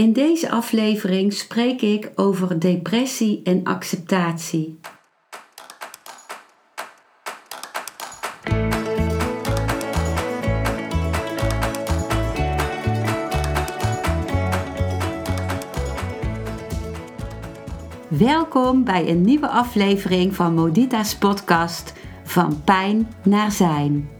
In deze aflevering spreek ik over depressie en acceptatie. Welkom bij een nieuwe aflevering van Modita's podcast Van Pijn naar Zijn.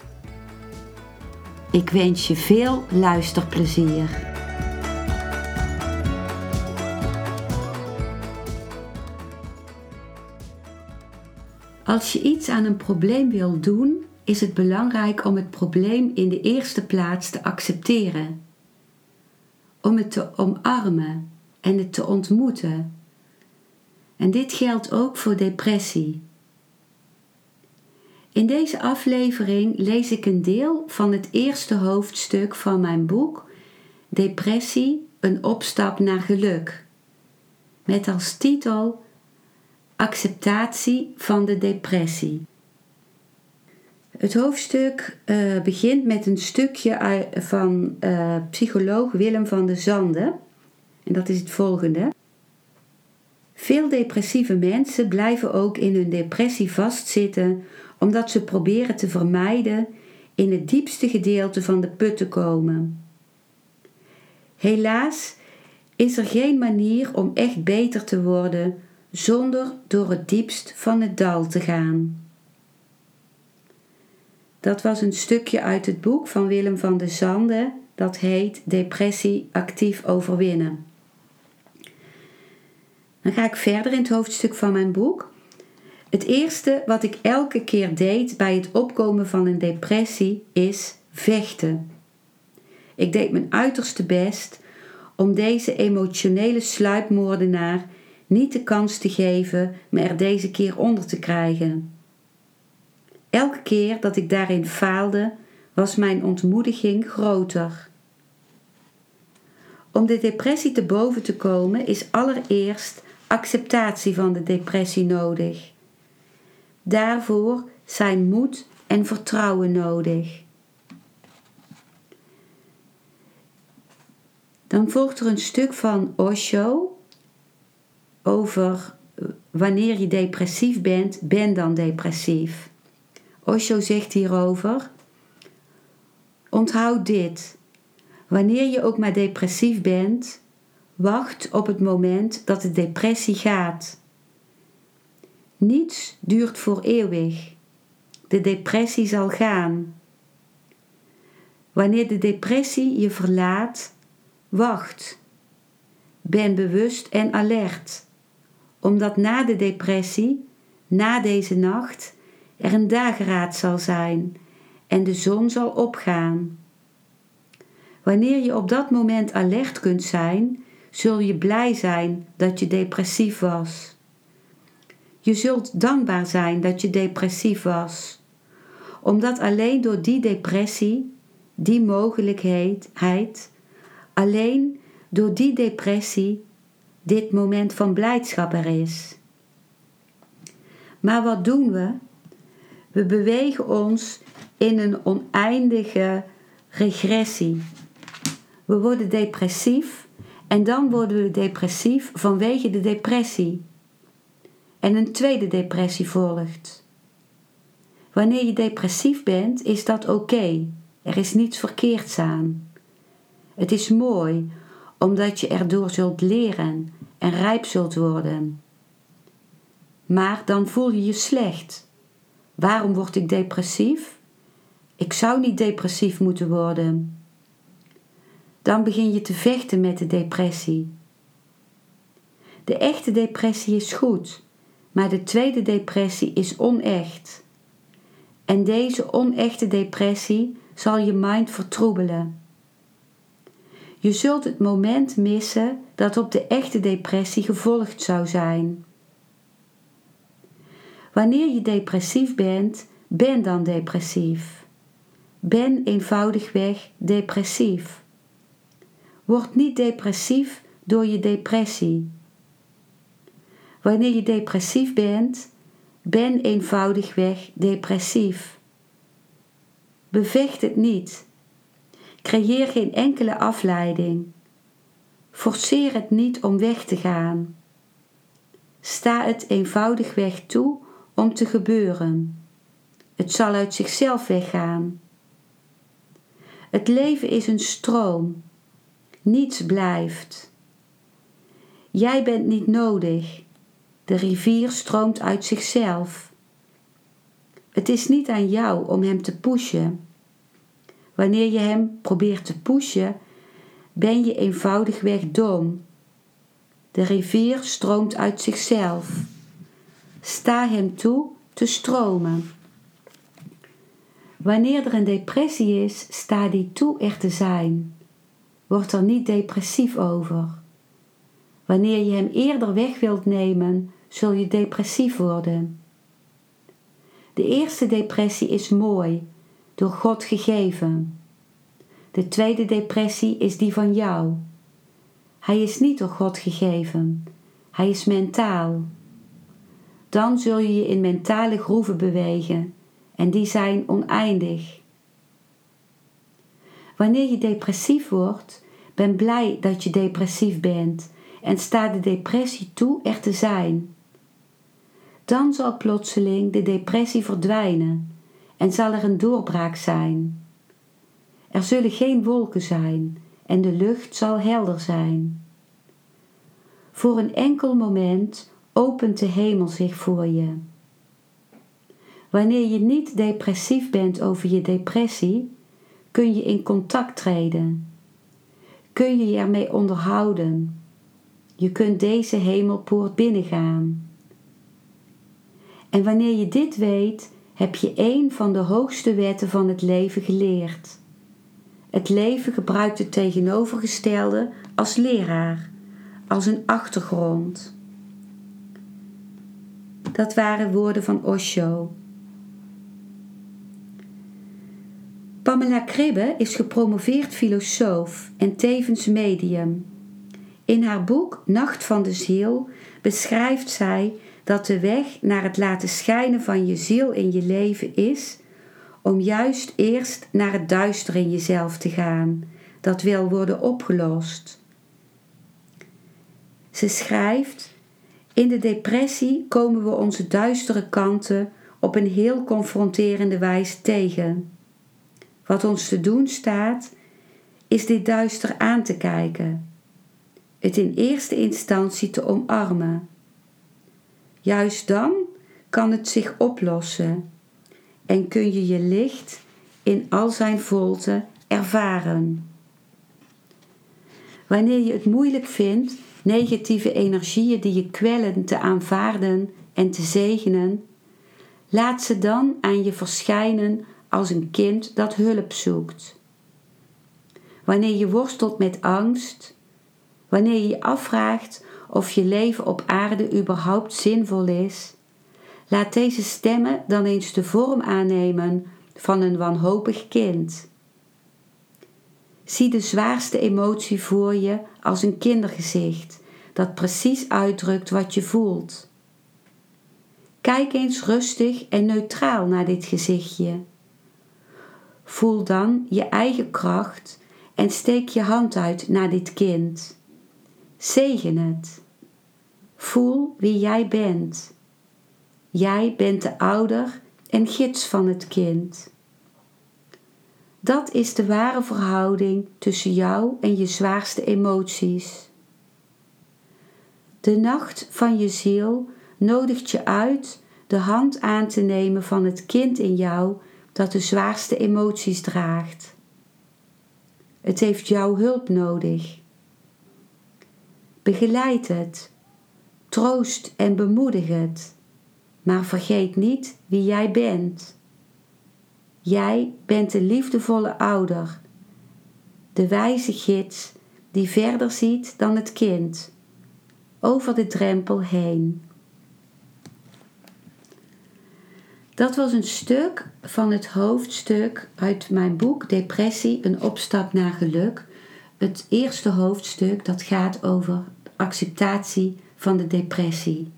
Ik wens je veel luisterplezier. Als je iets aan een probleem wil doen, is het belangrijk om het probleem in de eerste plaats te accepteren. Om het te omarmen en het te ontmoeten. En dit geldt ook voor depressie. In deze aflevering lees ik een deel van het eerste hoofdstuk van mijn boek Depressie, een opstap naar geluk. Met als titel Acceptatie van de depressie. Het hoofdstuk uh, begint met een stukje van uh, psycholoog Willem van de Zande. En dat is het volgende. Veel depressieve mensen blijven ook in hun depressie vastzitten omdat ze proberen te vermijden in het diepste gedeelte van de put te komen. Helaas is er geen manier om echt beter te worden zonder door het diepst van het dal te gaan. Dat was een stukje uit het boek van Willem van de Zande, dat heet Depressie actief overwinnen. Dan ga ik verder in het hoofdstuk van mijn boek. Het eerste wat ik elke keer deed bij het opkomen van een depressie is vechten. Ik deed mijn uiterste best om deze emotionele sluipmoordenaar niet de kans te geven me er deze keer onder te krijgen. Elke keer dat ik daarin faalde, was mijn ontmoediging groter. Om de depressie te boven te komen is allereerst acceptatie van de depressie nodig. Daarvoor zijn moed en vertrouwen nodig. Dan volgt er een stuk van Osho over wanneer je depressief bent, ben dan depressief. Osho zegt hierover: Onthoud dit. Wanneer je ook maar depressief bent, wacht op het moment dat de depressie gaat. Niets duurt voor eeuwig. De depressie zal gaan. Wanneer de depressie je verlaat, wacht. Ben bewust en alert, omdat na de depressie, na deze nacht, er een dageraad zal zijn en de zon zal opgaan. Wanneer je op dat moment alert kunt zijn, zul je blij zijn dat je depressief was. Je zult dankbaar zijn dat je depressief was, omdat alleen door die depressie, die mogelijkheid, alleen door die depressie dit moment van blijdschap er is. Maar wat doen we? We bewegen ons in een oneindige regressie. We worden depressief en dan worden we depressief vanwege de depressie en een tweede depressie volgt. Wanneer je depressief bent, is dat oké. Er is niets verkeerds aan. Het is mooi, omdat je erdoor zult leren en rijp zult worden. Maar dan voel je je slecht. Waarom word ik depressief? Ik zou niet depressief moeten worden. Dan begin je te vechten met de depressie. De echte depressie is goed, maar de tweede depressie is onecht. En deze onechte depressie zal je mind vertroebelen. Je zult het moment missen dat op de echte depressie gevolgd zou zijn. Wanneer je depressief bent, ben dan depressief. Ben eenvoudigweg depressief. Word niet depressief door je depressie. Wanneer je depressief bent, ben eenvoudigweg depressief. Bevecht het niet. Creëer geen enkele afleiding. Forceer het niet om weg te gaan. Sta het eenvoudigweg toe om te gebeuren. Het zal uit zichzelf weggaan. Het leven is een stroom. Niets blijft. Jij bent niet nodig. De rivier stroomt uit zichzelf. Het is niet aan jou om hem te pushen. Wanneer je hem probeert te pushen, ben je eenvoudigweg dom. De rivier stroomt uit zichzelf. Sta hem toe te stromen. Wanneer er een depressie is, sta die toe er te zijn. Word er niet depressief over. Wanneer je hem eerder weg wilt nemen, zul je depressief worden. De eerste depressie is mooi, door God gegeven. De tweede depressie is die van jou. Hij is niet door God gegeven, hij is mentaal. Dan zul je je in mentale groeven bewegen en die zijn oneindig. Wanneer je depressief wordt, ben blij dat je depressief bent en sta de depressie toe er te zijn. Dan zal plotseling de depressie verdwijnen en zal er een doorbraak zijn. Er zullen geen wolken zijn en de lucht zal helder zijn. Voor een enkel moment opent de hemel zich voor je. Wanneer je niet depressief bent over je depressie, kun je in contact treden. Kun je je ermee onderhouden. Je kunt deze hemelpoort binnengaan. En wanneer je dit weet, heb je een van de hoogste wetten van het leven geleerd. Het leven gebruikt het tegenovergestelde als leraar, als een achtergrond. Dat waren woorden van Osho. Pamela Kribbe is gepromoveerd filosoof en tevens medium. In haar boek Nacht van de Ziel beschrijft zij dat de weg naar het laten schijnen van je ziel in je leven is om juist eerst naar het duister in jezelf te gaan, dat wil worden opgelost. Ze schrijft: In de depressie komen we onze duistere kanten op een heel confronterende wijze tegen. Wat ons te doen staat, is dit duister aan te kijken, het in eerste instantie te omarmen. Juist dan kan het zich oplossen en kun je je licht in al zijn volte ervaren. Wanneer je het moeilijk vindt negatieve energieën die je kwellen te aanvaarden en te zegenen, laat ze dan aan je verschijnen als een kind dat hulp zoekt. Wanneer je worstelt met angst, wanneer je je afvraagt of je leven op aarde überhaupt zinvol is, laat deze stemmen dan eens de vorm aannemen van een wanhopig kind. Zie de zwaarste emotie voor je als een kindergezicht dat precies uitdrukt wat je voelt. Kijk eens rustig en neutraal naar dit gezichtje. Voel dan je eigen kracht en steek je hand uit naar dit kind. Zegen het. Voel wie jij bent. Jij bent de ouder en gids van het kind. Dat is de ware verhouding tussen jou en je zwaarste emoties. De nacht van je ziel nodigt je uit de hand aan te nemen van het kind in jou dat de zwaarste emoties draagt. Het heeft jouw hulp nodig. Begeleid het, troost en bemoedig het, maar vergeet niet wie jij bent. Jij bent de liefdevolle ouder, de wijze gids die verder ziet dan het kind, over de drempel heen. Dat was een stuk van het hoofdstuk uit mijn boek Depressie, een opstap naar geluk. Het eerste hoofdstuk dat gaat over acceptatie van de depressie.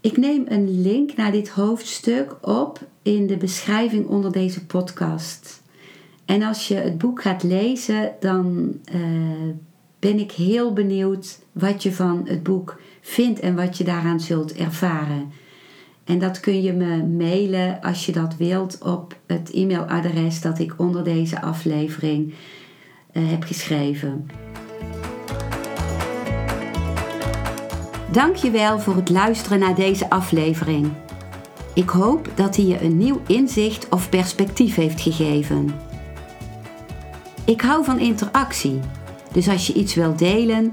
Ik neem een link naar dit hoofdstuk op in de beschrijving onder deze podcast. En als je het boek gaat lezen, dan uh, ben ik heel benieuwd wat je van het boek vindt en wat je daaraan zult ervaren. En dat kun je me mailen als je dat wilt op het e-mailadres dat ik onder deze aflevering uh, heb geschreven. Dankjewel voor het luisteren naar deze aflevering. Ik hoop dat hij je een nieuw inzicht of perspectief heeft gegeven. Ik hou van interactie, dus als je iets wilt delen,